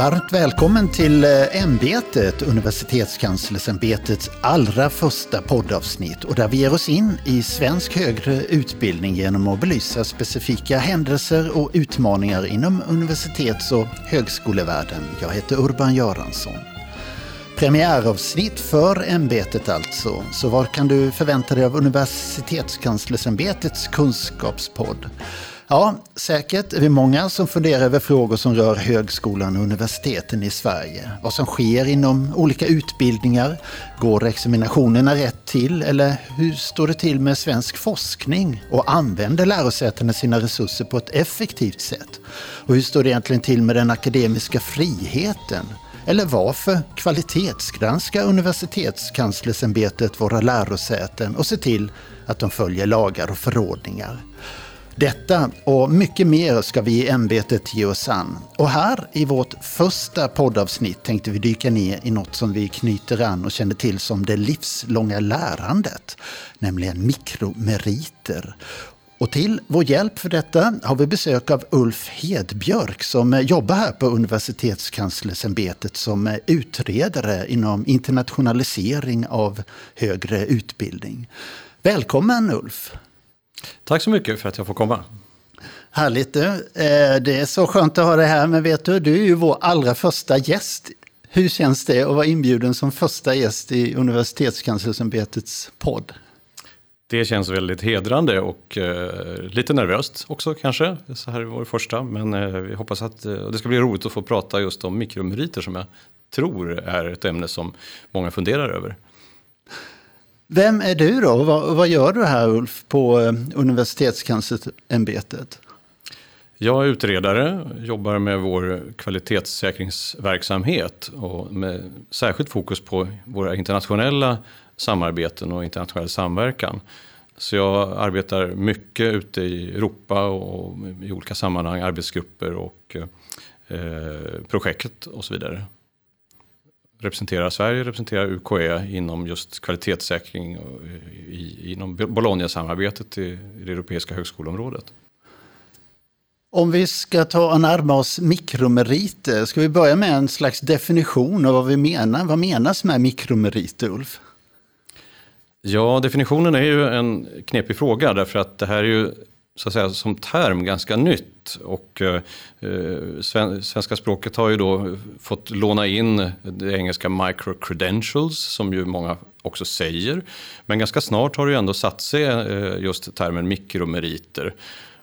Varmt välkommen till eh, ämbetet, Universitetskanslersämbetets allra första poddavsnitt och där vi ger oss in i svensk högre utbildning genom att belysa specifika händelser och utmaningar inom universitets och högskolevärlden. Jag heter Urban Göransson. Premiäravsnitt för ämbetet alltså. Så vad kan du förvänta dig av Universitetskanslersämbetets kunskapspodd? Ja, säkert är vi många som funderar över frågor som rör högskolan och universiteten i Sverige. Vad som sker inom olika utbildningar. Går examinationerna rätt till? Eller hur står det till med svensk forskning? Och använder lärosätena sina resurser på ett effektivt sätt? Och hur står det egentligen till med den akademiska friheten? Eller varför kvalitetsgranska Universitetskanslersämbetet våra lärosäten och se till att de följer lagar och förordningar? Detta och mycket mer ska vi i ämbetet ge oss an. Och här i vårt första poddavsnitt tänkte vi dyka ner i något som vi knyter an och känner till som det livslånga lärandet, nämligen mikromeriter. Och till vår hjälp för detta har vi besök av Ulf Hedbjörk som jobbar här på Universitetskanslersämbetet som utredare inom internationalisering av högre utbildning. Välkommen Ulf! Tack så mycket för att jag får komma. Härligt du. Eh, det är så skönt att ha dig här, men vet du, du är ju vår allra första gäst. Hur känns det att vara inbjuden som första gäst i Universitetskanslersämbetets podd? Det känns väldigt hedrande och eh, lite nervöst också kanske, så här är vår första. Men eh, vi hoppas att eh, det ska bli roligt att få prata just om mikromeriter som jag tror är ett ämne som många funderar över. Vem är du då? Vad, vad gör du här Ulf på eh, Universitetskanslersämbetet? Jag är utredare, jobbar med vår kvalitetssäkringsverksamhet och med särskilt fokus på våra internationella samarbeten och internationell samverkan. Så jag arbetar mycket ute i Europa och i olika sammanhang, arbetsgrupper och eh, projekt och så vidare representerar Sverige, representerar UKE inom just kvalitetssäkring och i, inom Bologna-samarbetet i, i det europeiska högskoleområdet. Om vi ska ta och närma oss mikromeriter, ska vi börja med en slags definition av vad vi menar? Vad menas med mikromeriter, Ulf? Ja, definitionen är ju en knepig fråga därför att det här är ju så att säga, som term ganska nytt. Och, eh, eh svenska språket har ju då fått låna in det engelska micro-credentials som ju många också säger. Men ganska snart har det ju ändå satt sig eh, just termen mikromeriter.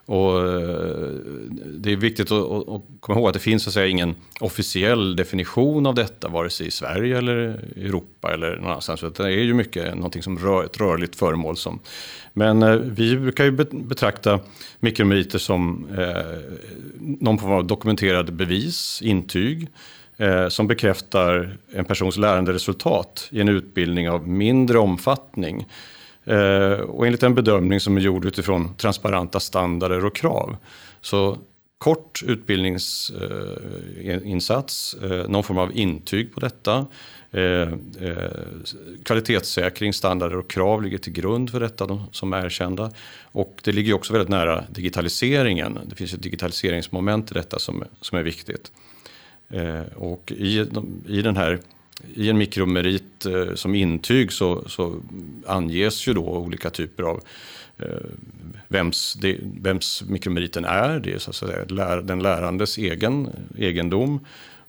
Och eh, det är viktigt att, komma ihåg att det finns så att säga, ingen officiell definition av detta, vare sig i Sverige eller Europa eller någon annanstans. Det är ju mycket någonting som rör ett rörligt föremål. Som, men eh, vi brukar ju betrakta mikromeriter som eh, någon form av dokumenterade bevis, intyg, eh, som bekräftar en persons läranderesultat i en utbildning av mindre omfattning Eh, Eh, och enligt en bedömning som är gjord utifrån transparenta standarder och krav. Så kort utbildningsinsats, eh, eh, någon form av intyg på detta. Kvalitetssäkring, standarder och krav ligger till grund för detta de som är erkända. Och det ligger också väldigt nära digitaliseringen. Det finns ett digitaliseringsmoment i detta som, som är viktigt. Och i, i den här i en mikromerit eh, som intyg så, så, anges ju då olika typer av eh, vems, det, vems mikromeriten är. Det är så att säga lär, den lärandes egen egendom.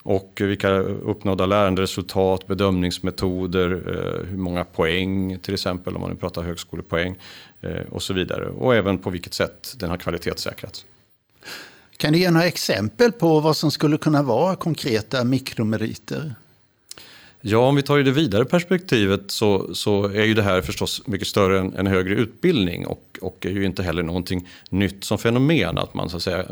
Och vilka uppnådda läranderesultat, bedömningsmetoder, eh, hur många poäng till exempel om man nu pratar högskolepoäng eh, och så vidare. Och även på vilket sätt den har kvalitetssäkrats. Kan du ge några exempel på vad som skulle kunna vara konkreta mikromeriter? Ja, om vi tar det vidare perspektivet så, så är ju det här förstås mycket större än, än högre utbildning och, och är ju inte heller någonting nytt som fenomen att man så att säga eh,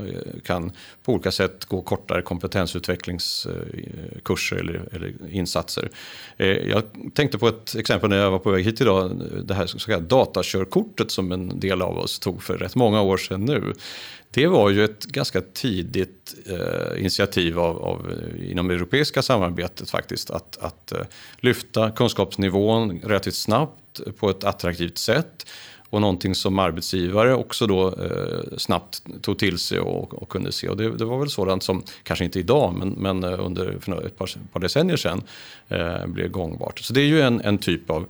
kan på olika sätt gå kortare kompetensutvecklingskurser eller, eller insatser. Eh, jag tänkte på ett exempel när jag var på väg hit idag, det här så kallade datakörkortet som en del av oss tog för rätt många år sedan nu. Det var ju ett ganska tidigt eh, initiativ av, av, eh, inom det europeiska samarbetet faktiskt. Att, att eh, lyfta kunskapsnivån relativt snabbt eh, på ett attraktivt sätt. och någonting som arbetsgivare också då eh, snabbt tog till sig och, och kunde se. Och det, det, var väl sådant som, kanske inte idag, men, men eh, under för ett par, par decennier sedan eh, blev gångbart. Så det är ju en, en typ av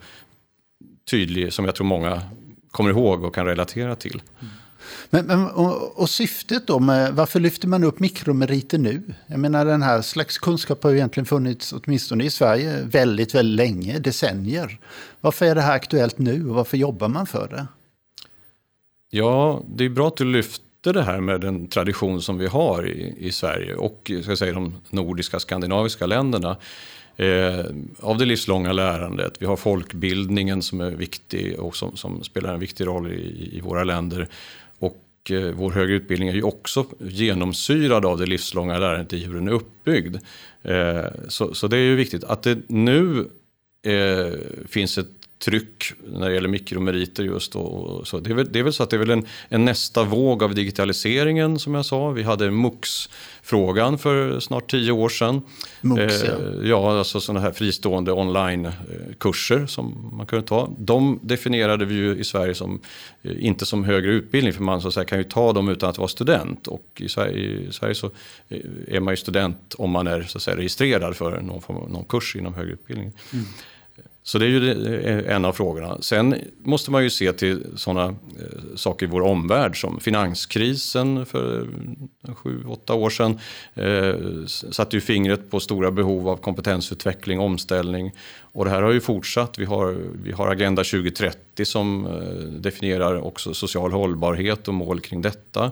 tydlig, som jag tror många kommer ihåg och kan relatera till. Mm. Men, men och, och, syftet då, med, varför lyfter man upp mikromeriter nu? Jag menar den här slags kunskap har ju egentligen funnits, åtminstone i Sverige, väldigt, väldigt länge, decennier. Varför är det här aktuellt nu och varför jobbar man för det? Ja, det är bra att du lyfter det här med den tradition som vi har i, i Sverige och ska säga, de nordiska skandinaviska länderna. Eh, av det livslånga lärandet. Vi har folkbildningen som är viktig och som, som spelar en viktig roll i, i våra länder. Och eh, vår högre utbildning är ju också genomsyrad av det livslånga lärandet i hur den är uppbyggd. Eh, så, så, det är ju viktigt att det nu eh, finns ett tryck när det gäller mikromeriter just. Och, så. Det är, väl, det, är väl, så att det är väl en, en, nästa våg av digitaliseringen som jag sa. Vi hade MUX-frågan för snart tio år sedan. MUX, eh, ja. ja, alltså sådana här fristående online-kurser som man kunde ta. De definierade vi ju i Sverige som, eh, inte som högre utbildning för man så att säga, kan ju ta dem utan att vara student. Och i Sverige, i Sverige så eh, är man ju student om man är så att säga, registrerad för någon, någon kurs inom högre utbildning. Mm. Så det är ju eh, en av frågorna. Sen måste man ju se till sådana eh, saker i vår omvärld som finanskrisen för eh, sju, åtta år sedan. Eh, satte ju fingret på stora behov av kompetensutveckling, omställning. Och det här har ju fortsatt. Vi har, vi har Agenda 2030 som definierar också social hållbarhet och mål kring detta.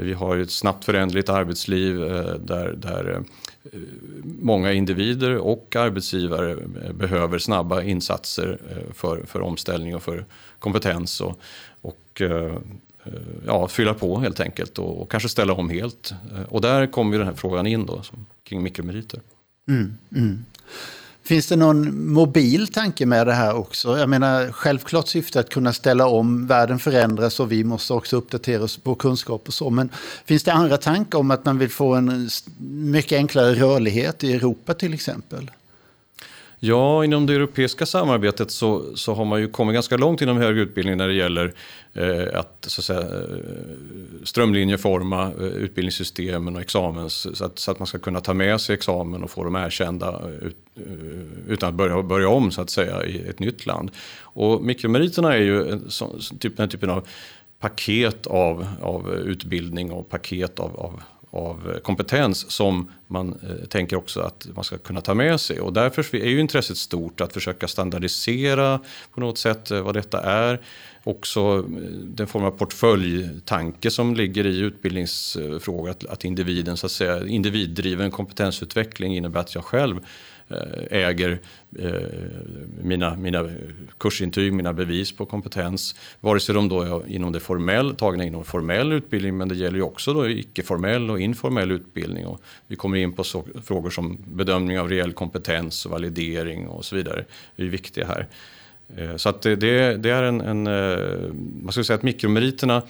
Vi har ett snabbt föränderligt arbetsliv eh, där, där eh, många individer och arbetsgivare behöver snabba insatser eh, för, för omställning och för kompetens och, och eh, eh, ja, fylla på helt enkelt och, och, kanske ställa om helt. Och där kommer den här frågan in då, kring mikromeriter. Mm, mm. Finns det någon mobil tanke med det här också? Jag menar, självklart syfte att kunna ställa om, världen förändras och vi måste också uppdatera oss på kunskap och så. Men finns det andra tankar om att man vill få en mycket enklare rörlighet i Europa till exempel? Ja, inom det europeiska samarbetet så, så har man ju kommit ganska långt inom högre utbildning när det gäller eh, att, så att säga, eh, strömlinjeforma eh, utbildningssystemen och examens så att, så att man ska kunna ta med sig examen och få dem erkända eh, ut, utan att börja, börja om så att säga i ett nytt land. Och mikromeriterna är ju en, så, typ, den typen av paket av, av utbildning och paket av, av av kompetens som man eh, tänker också att man ska kunna ta med sig. Och därför är ju intresset stort att försöka standardisera på något sätt eh, vad detta är. Också eh, den form av portföljtanke som ligger i utbildningsfrågor, att, att individen, så att säga, individdriven kompetensutveckling innebär att jag själv eh, äger eh, mina, mina kursintyg, mina bevis på kompetens. Vare sig de då är inom det formell, tagna inom formell utbildning men det gäller ju också då icke-formell och informell utbildning. Och vi kommer in på så, frågor som bedömning av reell kompetens och validering och så vidare. Det är viktiga här. Eh, så att det, det är en, en eh, man ska säga att mikromeriterna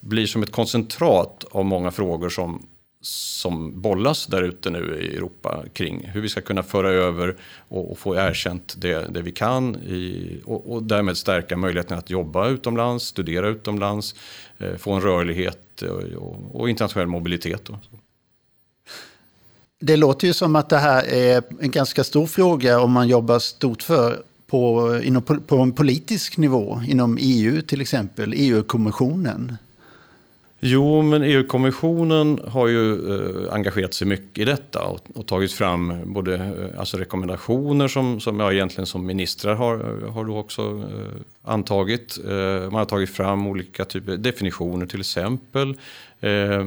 blir som ett koncentrat av många frågor som som bollas där ute nu i Europa kring hur vi ska kunna föra över och, och få erkänt det, det vi kan i, och, och, därmed stärka möjligheten att jobba utomlands, studera utomlands, eh, få en rörlighet och, och internationell mobilitet. Det låter ju som att det här är en ganska stor fråga om man jobbar stort för på, inom, på en politisk nivå, inom EU till exempel, EU-kommissionen. Jo, men EU-kommissionen har ju eh, engagerat sig mycket i detta och, och tagit fram både eh, alltså rekommendationer som, som jag egentligen som ministrar har, har då också eh, antagit. Eh, man har tagit fram olika typer definitioner till exempel. Eh,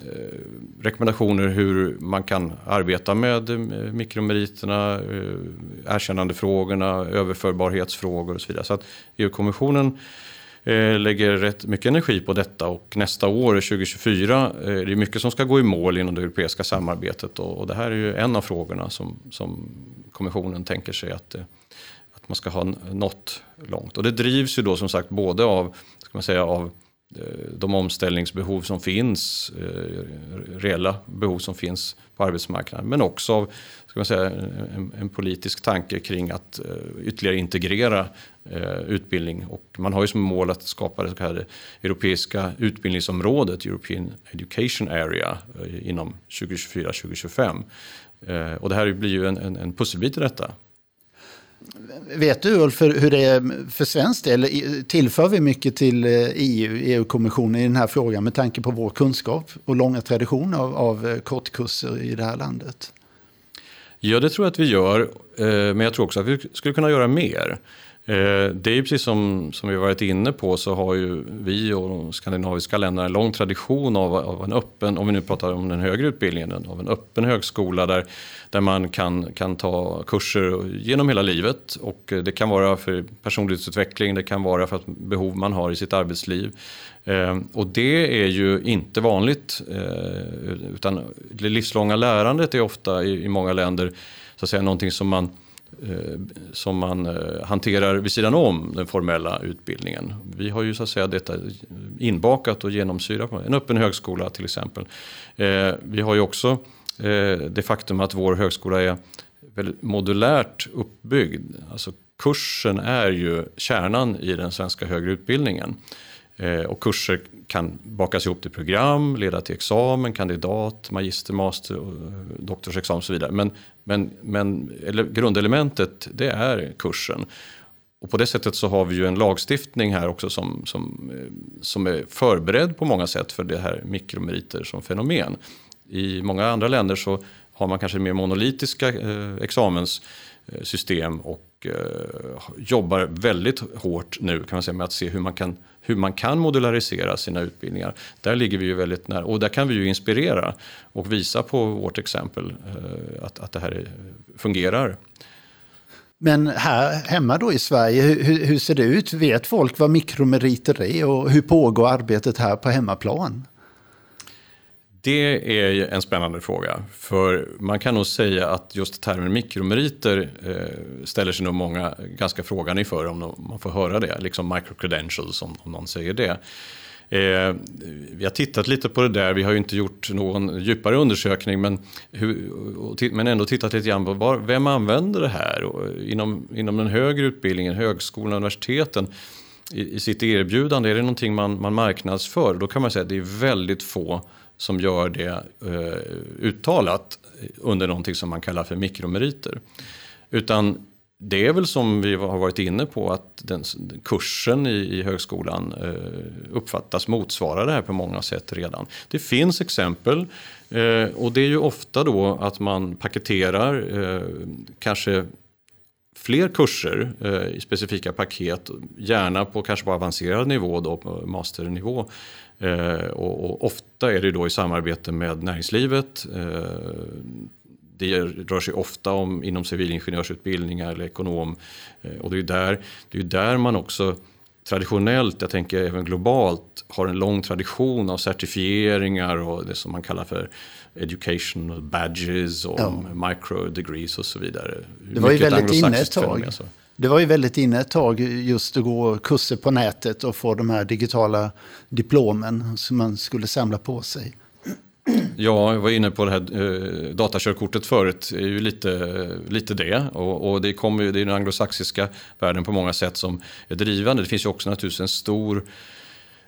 Eh, rekommendationer hur man kan arbeta med eh, mikromeriterna, eh, erkännandefrågorna, överförbarhetsfrågor och så vidare. Så att EU-kommissionen lägger rätt mycket energi på detta och nästa år, 2024, är det mycket som ska gå i mål inom det europeiska samarbetet och det här är ju en av frågorna som, som kommissionen tänker sig att, att man ska ha nått långt. Och det drivs ju då som sagt både av, ska man säga, av Eh, de omställningsbehov som finns, eh, reella behov som finns på arbetsmarknaden. Men också av ska man säga, en, en politisk tanke kring att eh, ytterligare integrera utbildning. Och man har ju som mål att skapa det så kallade europeiska utbildningsområdet, European Education Area, inom 2024-2025. Och det här blir ju en, en, en pusselbit i detta. Vet du Ulf hur det är för svensk del? Tillför vi mycket till eh, EU, EU-kommissionen i den här frågan med tanke på vår kunskap och långa tradition av, av eh, kortkurser i det här landet? Ja, det tror jag att vi gör. Eh, men jag tror också att vi skulle kunna göra mer. Eh, det är ju precis som, som vi varit inne på så har ju vi och de skandinaviska länderna en lång tradition av, av en öppen, om vi nu pratar om den högre utbildningen, av en öppen högskola där där man kan, kan ta kurser genom hela livet. Och det kan vara för personlighetsutveckling, det kan vara för att behov man har i sitt arbetsliv. Eh, och det är ju inte vanligt. Eh, utan det livslånga lärandet är ofta i, i många länder så att säga, någonting som man Eh, som man eh, hanterar vid sidan om den formella utbildningen. Vi har ju så att säga detta inbakat och genomsyrat. En öppen högskola till exempel. Eh, vi har ju också det faktum att vår högskola är väldigt modulärt uppbyggd. Alltså kursen är ju kärnan i den svenska högre utbildningen. Eh, och kurser kan bakas ihop till program, leda till examen, kandidat, magister, master, eh, doktorsexamen och så vidare. Men, men, men grundelementet det är kursen. Och på det sättet så har vi ju en lagstiftning här också som, som, eh, som är förberedd på många sätt för det här mikromeriter som fenomen. I många andra länder så har man kanske mer monolitiska eh, examenssystem och och eh, jobbar väldigt hårt nu kan man säga med att se hur man kan hur man kan modularisera sina utbildningar. Där ligger vi ju väldigt nära och där kan vi ju inspirera och visa på vårt exempel eh, att, att det här fungerar. Men här hemma då i Sverige, hur, hur, ser det ut? Vet folk vad mikromeriter är och hur pågår arbetet här på hemmaplan? Det är en spännande fråga. För man kan nog säga att just termen mikromeriter eh, ställer sig nog många ganska frågan inför om man får höra det. Liksom microcredentials om, om någon säger det. Eh, vi har tittat lite på det där. Vi har ju inte gjort någon djupare undersökning men, hur, men ändå tittat lite grann på var, vem använder det här? Och eh, inom, inom den högre utbildningen, högskolan och universiteten i, i sitt erbjudande, är det någonting man, man marknadsför? Då kan man säga att det är väldigt få som gör det eh, uttalat under någonting som man kallar för mikromeriter. Utan det är väl som vi har varit inne på att den, kursen i, i högskolan eh, uppfattas motsvara det här på många sätt redan. Det finns exempel eh, och det är ju ofta då att man paketerar eh, kanske fler kurser eh, i specifika paket, gärna på kanske på avancerad nivå, då, masternivå. Eh, och, och, ofta är det då i samarbete med näringslivet. Eh, det rör sig ofta om inom civilingenjörsutbildningar eller ekonom. Eh, och det är där, det är där man också traditionellt, jag tänker även globalt, har en lång tradition av certifieringar och det som man kallar för educational badges och ja. micro degrees och så vidare. Det var ju väldigt inne ett tag. Det var ju väldigt inne ett tag just att gå kurser på nätet och få de här digitala diplomen som man skulle samla på sig. Ja, jag var inne på det här eh, datakörkortet förut. Det är ju lite, lite det. Och, och det, kommer ju, det är den anglosaxiska världen på många sätt som är drivande. Det finns ju också naturligtvis en stor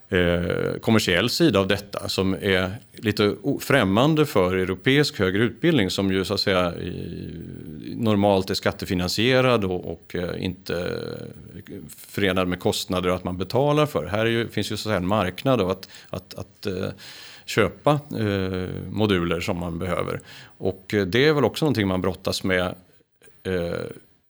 eh, kommersiell sida av detta som är lite främmande för europeisk högre utbildning som ju så att säga i, normalt är skattefinansierad och, och eh, inte eh, förenad med kostnader att man betalar för. Här ju, finns ju så att säga en marknad av att, att, att eh, köpa eh, moduler som man behöver. Och eh, det är väl också någonting man brottas med eh,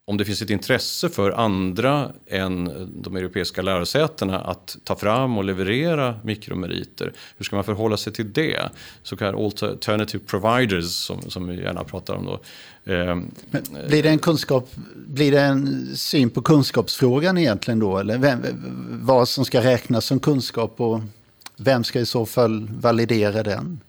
om det finns ett intresse för andra än de europeiska lärosätena att ta fram och leverera mikromeriter, hur ska man förhålla sig till det? Så kallade alternative providers som, som vi gärna pratar om då. Ehm, Men blir, det en kunskap, blir det en syn på kunskapsfrågan egentligen då? Eller vem, vad som ska räknas som kunskap och vem ska i så fall validera den?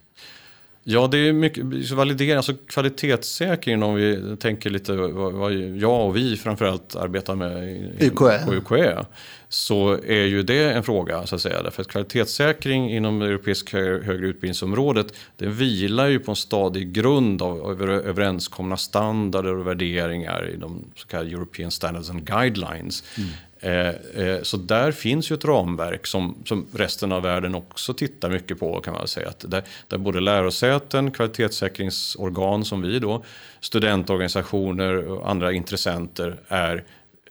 Ja, det är mycket validering, alltså kvalitetssäkring om vi tänker lite vad, jag och vi framförallt arbetar med i, UKÄ. på UKÄ. Så är ju det en fråga så att säga. Därför att kvalitetssäkring inom det europeiska högre utbildningsområdet det vilar ju på en stadig grund av överenskomna standarder och värderingar i de så kallade European Standards and Guidelines. Mm. Eh, eh, så där finns ju ett ramverk som, som resten av världen också tittar mycket på kan man säga. Att där, där både lärosäten, kvalitetssäkringsorgan som vi då, studentorganisationer och andra intressenter är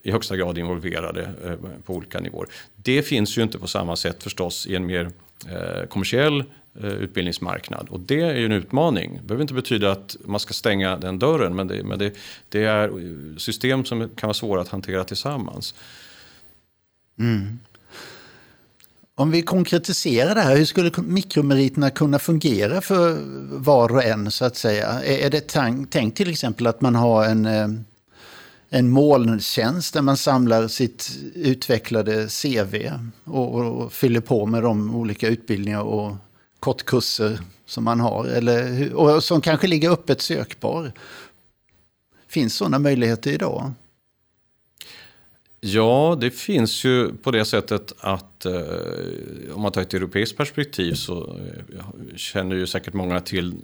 i högsta grad involverade eh, på olika nivåer. Det finns ju inte på samma sätt förstås i en mer eh, kommersiell eh, utbildningsmarknad. Och det är ju en utmaning. Det behöver inte betyda att man ska stänga den dörren men det, men det, det är system som kan vara svåra att hantera tillsammans. Mm. Om vi konkretiserar det här, hur skulle mikromeriterna kunna fungera för var och en så att säga? Är det tänkt till exempel att man har en, eh, en molntjänst där man samlar sitt utvecklade CV och, och fyller på med de olika utbildningar och kortkurser som man har, eller, och som kanske ligger öppet sökbar? Finns sådana möjligheter idag? Ja, det finns ju på det sättet att eh, om man tar ett europeiskt perspektiv så eh, känner ju säkert många till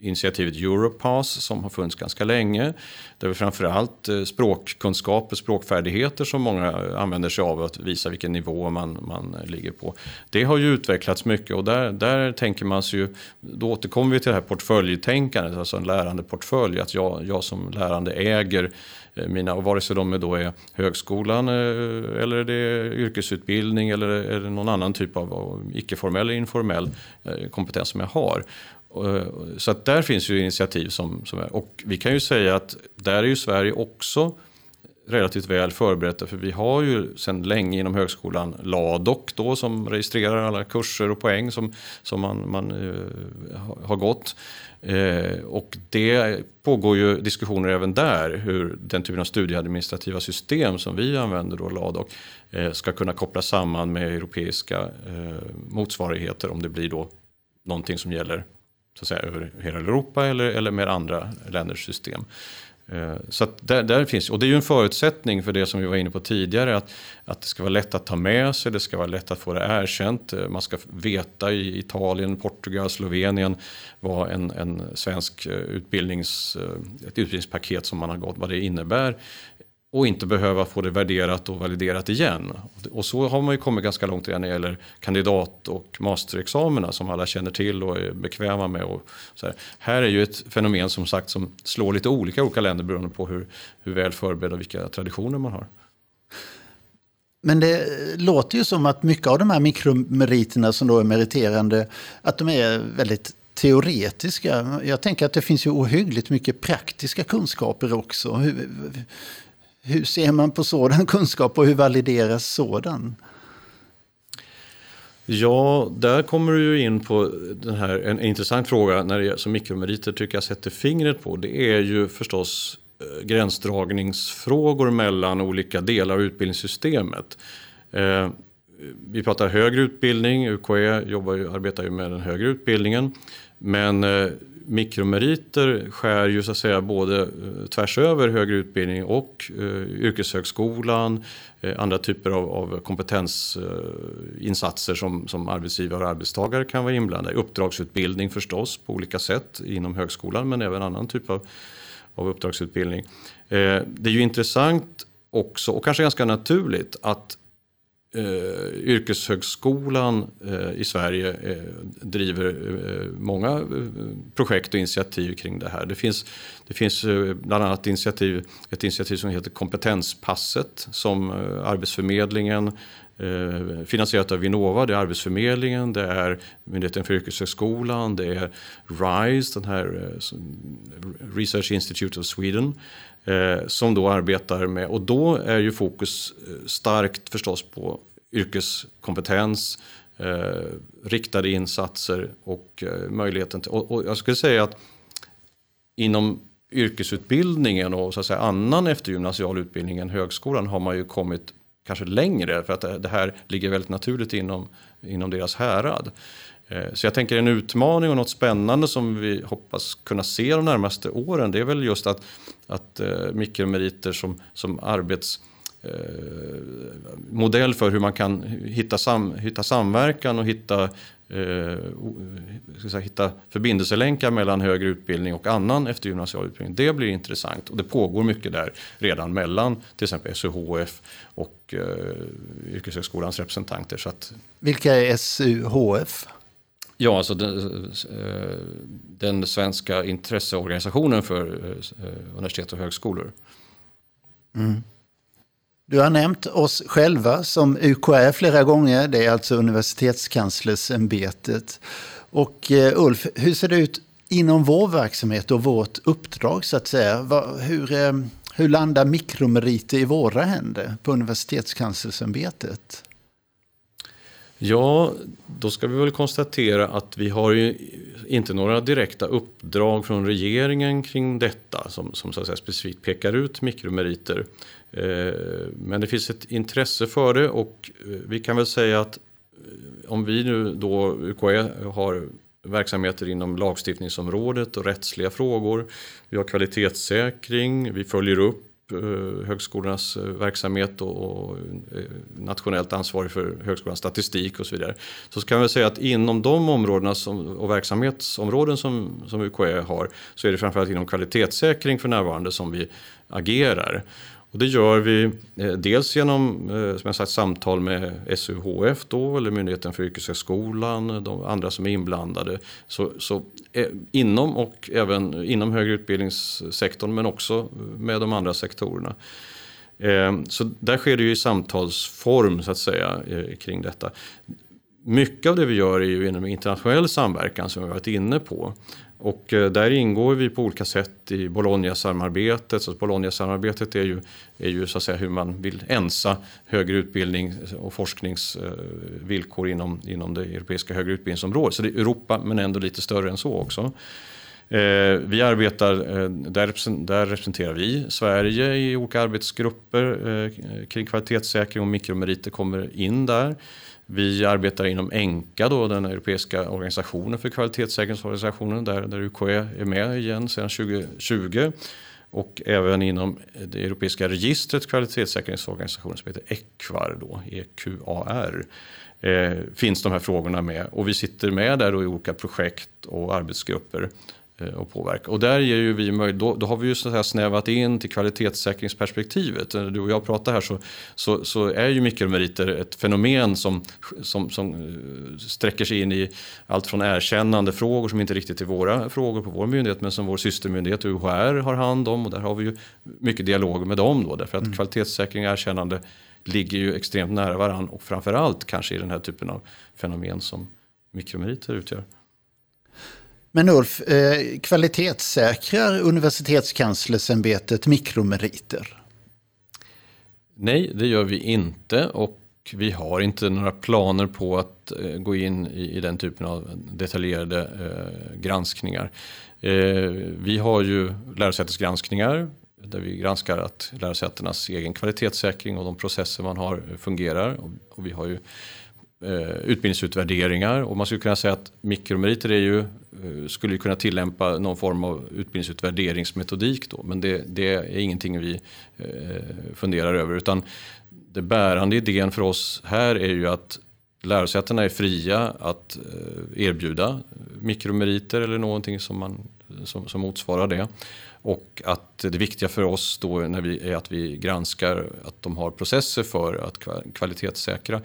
initiativet Europass som har funnits ganska länge. Det är framförallt eh, språkkunskaper, språkfärdigheter som många använder sig av att visa vilken nivå man, man ligger på. Det har ju utvecklats mycket och där, där tänker man sig ju, då återkommer vi till det här portföljtänkandet, alltså en lärandeportfölj. att jag, jag som lärande äger eh, mina, och vare sig de då är högskolan eh, eller det är yrkesutbildning eller är det någon annan typ av icke-formell eller informell kompetens som jag har. Eh, så att där finns ju initiativ som, som är, och vi kan ju säga att där är ju Sverige också relativt väl förberett. För vi har ju sedan länge inom högskolan LADOK då som registrerar alla kurser och poäng som, som man, man uh, har gått. Eh, och det pågår ju diskussioner även där hur den typen av studieadministrativa system som vi använder, då LADOK, eh, ska kunna kopplas samman med europeiska eh, motsvarigheter om det blir då någonting som gäller så att säga, över hela Europa eller, eller med andra länders system. Eh, så där, där, finns, och det är ju en förutsättning för det som vi var inne på tidigare, att, att det ska vara lätt att ta med sig, det ska vara lätt att få det erkänt. Eh, man ska veta i Italien, Portugal, Slovenien vad en, en svensk eh, utbildnings, ett utbildningspaket som man har gått, vad det innebär och inte behöva få det värderat och validerat igen. Och så har man ju kommit ganska långt redan när det gäller kandidat och masterexamina som alla känner till och är bekväma med. Och så här. här är ju ett fenomen som sagt som slår lite olika i olika länder beroende på hur, hur väl förberedda och vilka traditioner man har. Men det låter ju som att mycket av de här mikromeriterna som då är meriterande, att de är väldigt teoretiska. Jag tänker att det finns ju ohyggligt mycket praktiska kunskaper också. Hur, hur ser man på sådan kunskap och hur valideras sådan? Ja, där kommer du in på den här, en intressant fråga när det, som mikromeriter tycker jag sätter fingret på. Det är ju förstås eh, gränsdragningsfrågor mellan olika delar av utbildningssystemet. Eh, vi pratar högre utbildning, UKE jobbar ju, arbetar ju med den högre utbildningen. Men eh, mikromeriter skär ju så att säga både eh, tvärs över högre utbildning och eh, yrkeshögskolan, eh, andra typer av, av kompetensinsatser eh, som, som arbetsgivare och arbetstagare kan vara inblandade i. Uppdragsutbildning förstås på olika sätt inom högskolan men även annan typ av, av uppdragsutbildning. Eh, det är ju intressant också och kanske ganska naturligt att eh, yrkeshögskolan eh, i Sverige eh, driver eh, många eh, projekt och initiativ kring det här. Det finns, det finns eh, bland annat initiativ, ett initiativ som heter Kompetenspasset som eh, Arbetsförmedlingen Eh, finansierat av Vinnova, det är Arbetsförmedlingen, det är Myndigheten för yrkeshögskolan, det är RISE, den här eh, Research Institute of Sweden, eh, som då arbetar med, och då är ju fokus starkt förstås på yrkeskompetens, eh, riktade insatser och eh, möjligheten till... Och, och, jag skulle säga att inom yrkesutbildningen och så att säga, annan eftergymnasial utbildning än högskolan har man ju kommit kanske längre för att det, här ligger väldigt naturligt inom, inom deras härad. Eh, så jag tänker en utmaning och något spännande som vi hoppas kunna se de närmaste åren det är väl just att, att eh, mikromeriter som, som arbets eh, modell för hur man kan hitta, sam, hitta samverkan och hitta eh, säga, hitta förbindelselänkar mellan högre utbildning och annan eftergymnasial utbildning. Det blir intressant och det pågår mycket där redan mellan till exempel SUHF och eh, Yrkeshögskolans representanter. Så att, Vilka är SUHF? Ja, alltså den, eh, den svenska intresseorganisationen för eh, universitet och högskolor. Mm. Du har nämnt oss själva som UKÄ flera gånger. Det är alltså Universitetskanslersämbetet. Och eh, Ulf, hur ser det ut inom vår verksamhet och vårt uppdrag så att säga? Hur, eh, hur landar mikromeriter i våra händer på Universitetskanslersämbetet? Ja, då ska vi väl konstatera att vi har ju inte några direkta uppdrag från regeringen kring detta som, som så att säga specifikt pekar ut mikromeriter. Eh, men det finns ett intresse för det och eh, vi kan väl säga att eh, om vi nu då, UKÄ, har verksamheter inom lagstiftningsområdet och rättsliga frågor. Vi har kvalitetssäkring, vi följer upp högskolornas verksamhet och nationellt ansvarig för högskolans statistik och så vidare. Så kan vi säga att inom de områdena som, och verksamhetsområden som, som UKÄ har så är det framförallt inom kvalitetssäkring för närvarande som vi agerar. Och det gör vi eh, dels genom eh, som jag sagt, samtal med SUHF, då, eller Myndigheten för yrkeshögskolan, eh, de andra som är inblandade. Så, så inom och även inom högre utbildningssektorn men också med de andra sektorerna. Så där sker det ju i samtalsform så att säga kring detta. Mycket av det vi gör är ju inom internationell samverkan som vi varit inne på. Och eh, där ingår vi på olika sätt i Bologna-samarbetet. Så Bologna-samarbetet är ju, är ju så att säga hur man vill ensa högre utbildning och forskningsvillkor eh, inom, inom det europeiska högre utbildningsområdet. Så det är Europa men ändå lite större än så också. Eh, vi arbetar, där representerar vi Sverige i olika arbetsgrupper kring kvalitetssäkring och mikromeriter kommer in där. Vi arbetar inom ENKA, då, den europeiska organisationen för kvalitetssäkringsorganisationen, där, där UKÄ är med igen sedan 2020. Och även inom det europeiska registret kvalitetssäkringsorganisationen som heter EQUAR, då, EQAR, eh, finns de här frågorna med. Och vi sitter med där i olika projekt och arbetsgrupper och påverka. Och där ger ju vi möjlighet, då, då, har vi ju så att snävat in till kvalitetssäkringsperspektivet. När du och jag pratar här så, så, så är ju mikromeriter ett fenomen som, som, som eh, sträcker sig in i allt från erkännande frågor som inte riktigt är våra frågor på vår myndighet men som vår systermyndighet UHR har hand om och där har vi ju mycket dialog med dem då därför att mm. kvalitetssäkring och erkännande ligger ju extremt nära varandra och framförallt kanske i den här typen av fenomen som mikromeriter utgör. Men Ulf, eh, kvalitetssäkrar universitetskanslersämbetet mikromeriter? Nej, det gör vi inte och vi har inte några planer på att eh, gå in i, i, den typen av detaljerade eh, granskningar. Eh, vi har ju lärosätesgranskningar där vi granskar att lärosätenas egen kvalitetssäkring och de processer man har fungerar. Och, och vi har ju Eh, utbildningsutvärderingar. Och man skulle kunna säga att mikromeriter är ju, eh, skulle kunna tillämpa någon form av utbildningsutvärderingsmetodik då. Men det, det är ingenting vi eh, funderar över. Utan det bärande idén för oss här är ju att lärosätena är fria att erbjuda mikromeriter eller någonting som, man, som, som motsvarar det. Och att det viktiga för oss då när vi, är att vi granskar att de har processer för att kvalitetssäkra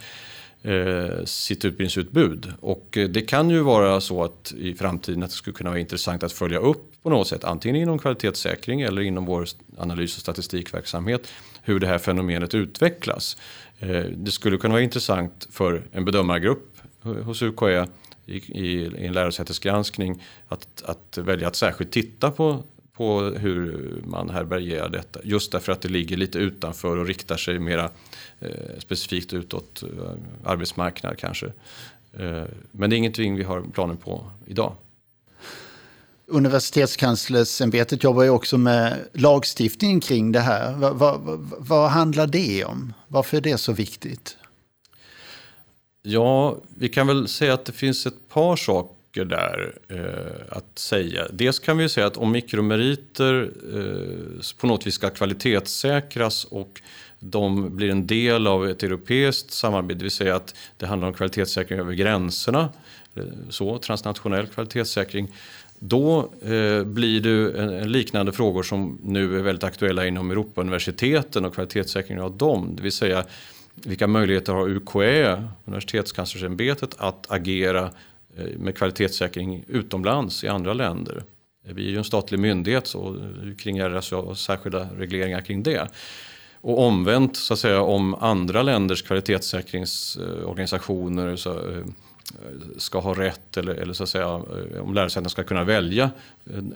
eh, sitt utbildningsutbud. Och eh, det kan ju vara så att i framtiden att det skulle kunna vara intressant att följa upp på något sätt, antingen inom kvalitetssäkring eller inom vår analys och statistikverksamhet, hur det här fenomenet utvecklas. Eh, det skulle kunna vara intressant för en bedömargrupp hos UKÄ i, i, i en lärosätesgranskning att, att välja att särskilt titta på på hur man härbärgerar detta. Just därför att det ligger lite utanför och riktar sig mera eh, specifikt utåt eh, arbetsmarknad kanske. Eh, men det är ingenting vi har planer på idag. Universitetskanslersämbetet jobbar ju också med lagstiftning kring det här. Vad, vad, vad handlar det om? Varför är det så viktigt? Ja, vi kan väl säga att det finns ett par saker mycket där eh, att säga. Dels kan vi säga att om mikromeriter eh, på något vis ska kvalitetssäkras och de blir en del av ett europeiskt samarbete, det vill säga att det handlar om kvalitetssäkring över gränserna, eh, så, transnationell kvalitetssäkring, då eh, blir det en, en, liknande frågor som nu är väldigt aktuella inom Europauniversiteten och kvalitetssäkringen av dem. Det vill säga vilka möjligheter har UKÄ, Universitetskanslersämbetet, att agera eh, Eh, med kvalitetssäkring utomlands i andra länder? Eh, vi är ju en statlig myndighet så eh, kring RSA särskilda regleringar kring det. Och omvänt, så att säga, om andra länders kvalitetssäkringsorganisationer så, ska ha rätt eller, eller så att säga, om lärosätena ska kunna välja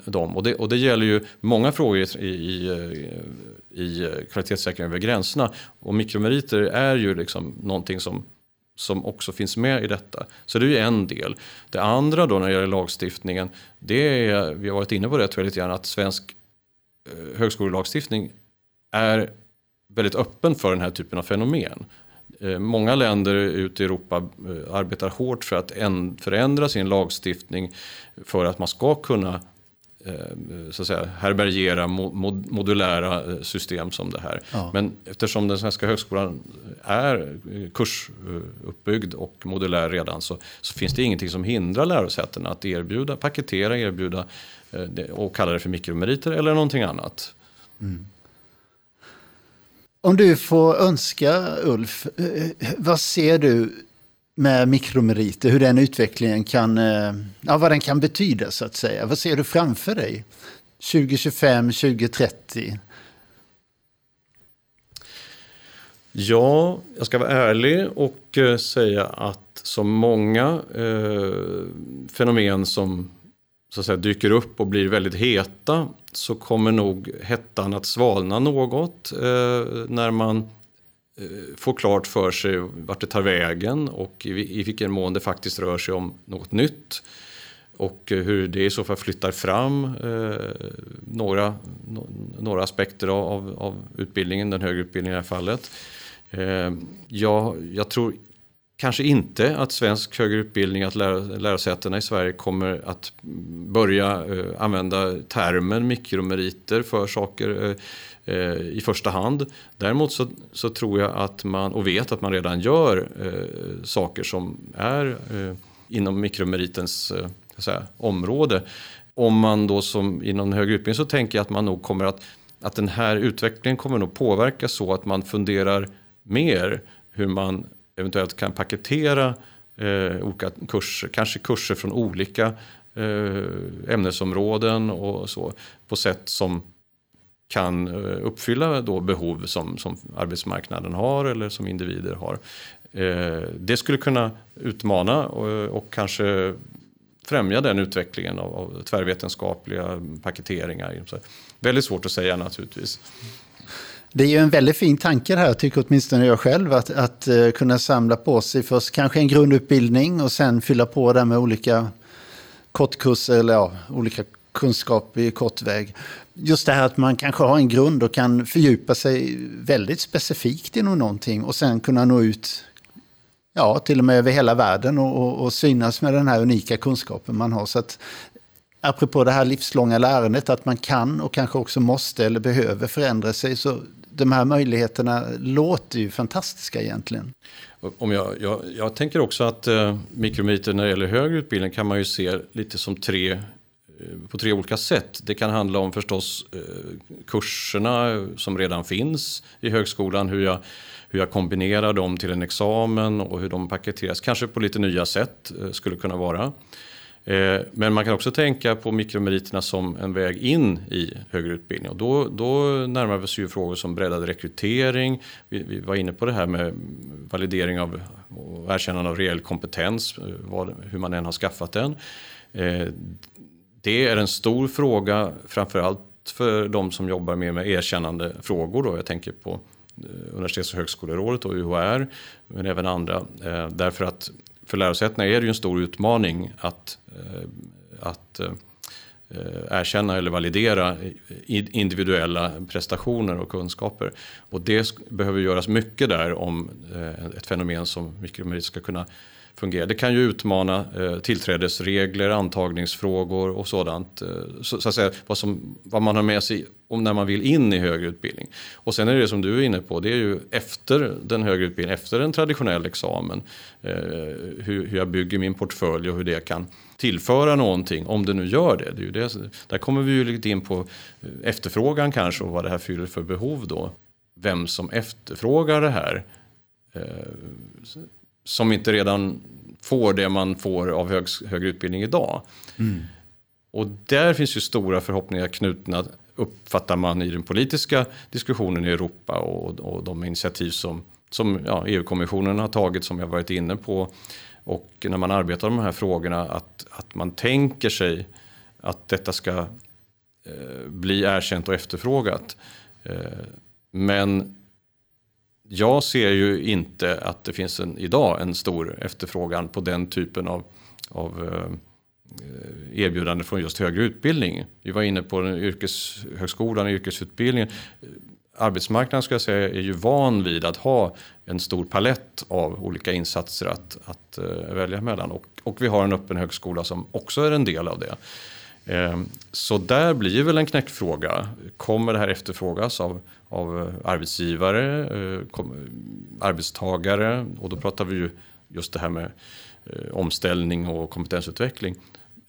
dem. Och det, och det gäller ju många frågor i, i, i kvalitetssäkring över gränserna. Och mikromeriter är ju liksom någonting som, som också finns med i detta. Så det är ju en del. Det andra då när det gäller lagstiftningen, det är, vi har varit inne på det tror jag lite grann, att svensk eh, högskolelagstiftning är väldigt öppen för den här typen av fenomen. Eh, många länder ute i Europa eh, arbetar hårt för att förändra sin lagstiftning för att man ska kunna så att säga, härbärgera modulära system som det här. Ja. Men eftersom den svenska högskolan är kursuppbyggd och modulär redan så, så, finns det ingenting som hindrar lärosätena att erbjuda, paketera, erbjuda och kalla det för mikromeriter eller någonting annat. Mm. Om du får önska, Ulf, eh, vad ser du med mikromeriter, hur den utvecklingen kan, eh, ja, vad den kan betyda så att säga. Vad ser du framför dig 2025, 2030? Ja, jag ska vara ärlig och eh, säga att som många eh, fenomen som så att säga, dyker upp och blir väldigt heta så kommer nog hettan att svalna något eh, när man Eh, Få klart för sig vart det tar vägen och i, vilken mån det faktiskt rör sig om något nytt. Och eh, hur det i så fall flyttar fram eh, några, några aspekter av, av, utbildningen, den högre utbildningen i det här fallet. Jag, jag tror Kanske inte att svensk högre utbildning, att lärosätena i Sverige kommer att börja eh, använda termen mikromeriter för saker eh, eh, i första hand. Däremot så, så, tror jag att man, och vet att man redan gör eh, saker som är eh, inom mikromeritens eh, säga, område. Om man då som inom högre utbildning så tänker jag att man nog kommer att, att den här utvecklingen kommer nog påverka så att man funderar mer hur man eventuellt kan paketera eh, olika kurser, kanske kurser från olika eh, ämnesområden och så på sätt som kan eh, uppfylla då behov som, som arbetsmarknaden har eller som individer har. Eh, det skulle kunna utmana och, och kanske främja den utvecklingen av, av tvärvetenskapliga paketeringar. Så väldigt svårt att säga naturligtvis. Det är ju en väldigt fin tanke här, tycker åtminstone jag själv, att, att kunna samla på sig först kanske en grundutbildning och sen fylla på det med olika kortkurser eller ja, olika kunskap i kort väg. Just det här att man kanske har en grund och kan fördjupa sig väldigt specifikt inom någonting och sen kunna nå ut ja, till och med över hela världen och, och, och synas med den här unika kunskapen man har. Så att, apropå det här livslånga lärandet, att man kan och kanske också måste eller behöver förändra sig, så de här möjligheterna låter ju fantastiska egentligen. Om jag, jag, jag tänker också att eh, mikrometer när det gäller högre utbildning kan man ju se lite som tre Eh, på tre olika sätt. Det kan handla om förstås eh, kurserna som redan finns i högskolan, hur jag, hur jag kombinerar dem till en examen och hur de paketeras, kanske på lite nya sätt eh, skulle kunna vara. Men man kan också tänka på mikromeriterna som en väg in i högre utbildning. Och då, då närmar vi oss ju frågor som breddad rekrytering. Vi, vi, var inne på det här med validering av och erkännande av reell kompetens, vad, hur man än har skaffat den. Det är en stor fråga, framförallt för de som jobbar mer med erkännande frågor. Då. Jag tänker på eh, Universitets och högskolerådet och UHR, men även andra. Eh, därför att för lärosätena är det ju en stor utmaning att, eh, att erkänna eller validera individuella prestationer och kunskaper. Och det behöver göras mycket där om ett fenomen som mikromerit ska kunna fungerar. Det kan ju utmana eh, tillträdesregler, antagningsfrågor och sådant. Eh, så, så, att säga, vad, som, vad man har med sig om när man vill in i högre utbildning. Och sen är det som du är inne på, det är ju efter den högre utbildningen, efter en traditionell examen. Eh, hur, hur jag bygger min portfölj och hur det kan tillföra någonting, om det nu gör det. det, är ju det där kommer vi ju lite in på eh, efterfrågan kanske och vad det här fyller för behov då. Vem som efterfrågar det här. Eh, som inte redan får det man får av hög, högre utbildning idag. Mm. Och där finns ju stora förhoppningar knutna, uppfattar man i den politiska diskussionen i Europa och, och de initiativ som, som ja, EU-kommissionen har tagit, som jag varit inne på. Och när man arbetar med de här frågorna, att, att man tänker sig att detta ska eh, bli erkänt och efterfrågat. Eh, men jag ser ju inte att det finns en, idag en stor efterfrågan på den typen av, av eh, erbjudande från just högre utbildning. Vi var inne på den yrkeshögskolan och yrkesutbildningen. Arbetsmarknaden ska jag säga är ju van vid att ha en stor palett av olika insatser att, att eh, välja mellan. Och, och vi har en öppen högskola som också är en del av det. Ehm, så där blir väl en knäckfråga. Kommer det här efterfrågas av, av eh, arbetsgivare, eh, arbetstagare och då pratar vi ju just det här med eh, omställning och kompetensutveckling.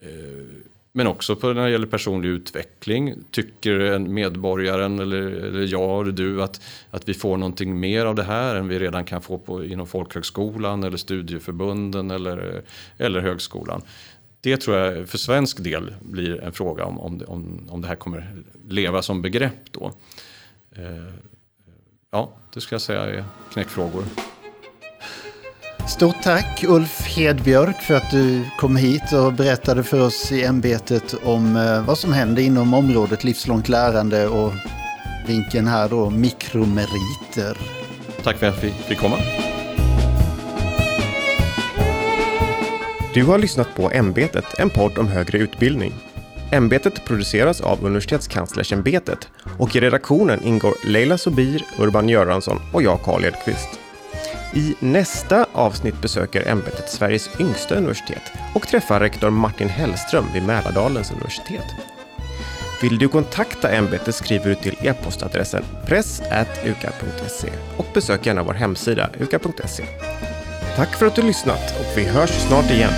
Ehm, men också på när det gäller personlig utveckling. Tycker medborgaren eller, eller jag eller du att, att vi får någonting mer av det här än vi redan kan få på, inom folkhögskolan eller studieförbunden eller, eller högskolan det tror jag för svensk del blir en fråga om, om, om, om det här kommer leva som begrepp då. Eh, ja, det ska jag säga är knäckfrågor. Stort tack Ulf Hedbjörk för att du kom hit och berättade för oss i ämbetet om eh, vad som händer inom området livslångt lärande och vinkeln här då mikromeriter. Tack för att jag fick komma. Du har lyssnat på Ämbetet, en podd om högre utbildning. Ämbetet produceras av Universitetskanslersämbetet och i redaktionen ingår Leila Sobir, Urban Göransson och jag Karl Edqvist. I nästa avsnitt besöker ämbetet Sveriges yngsta universitet och träffar rektor Martin Hellström vid Mälardalens universitet. Vill du kontakta ämbetet skriver du till e-postadressen press.uka.se och besök gärna vår hemsida uka.se. Tack för att du lyssnat och vi hörs snart igen.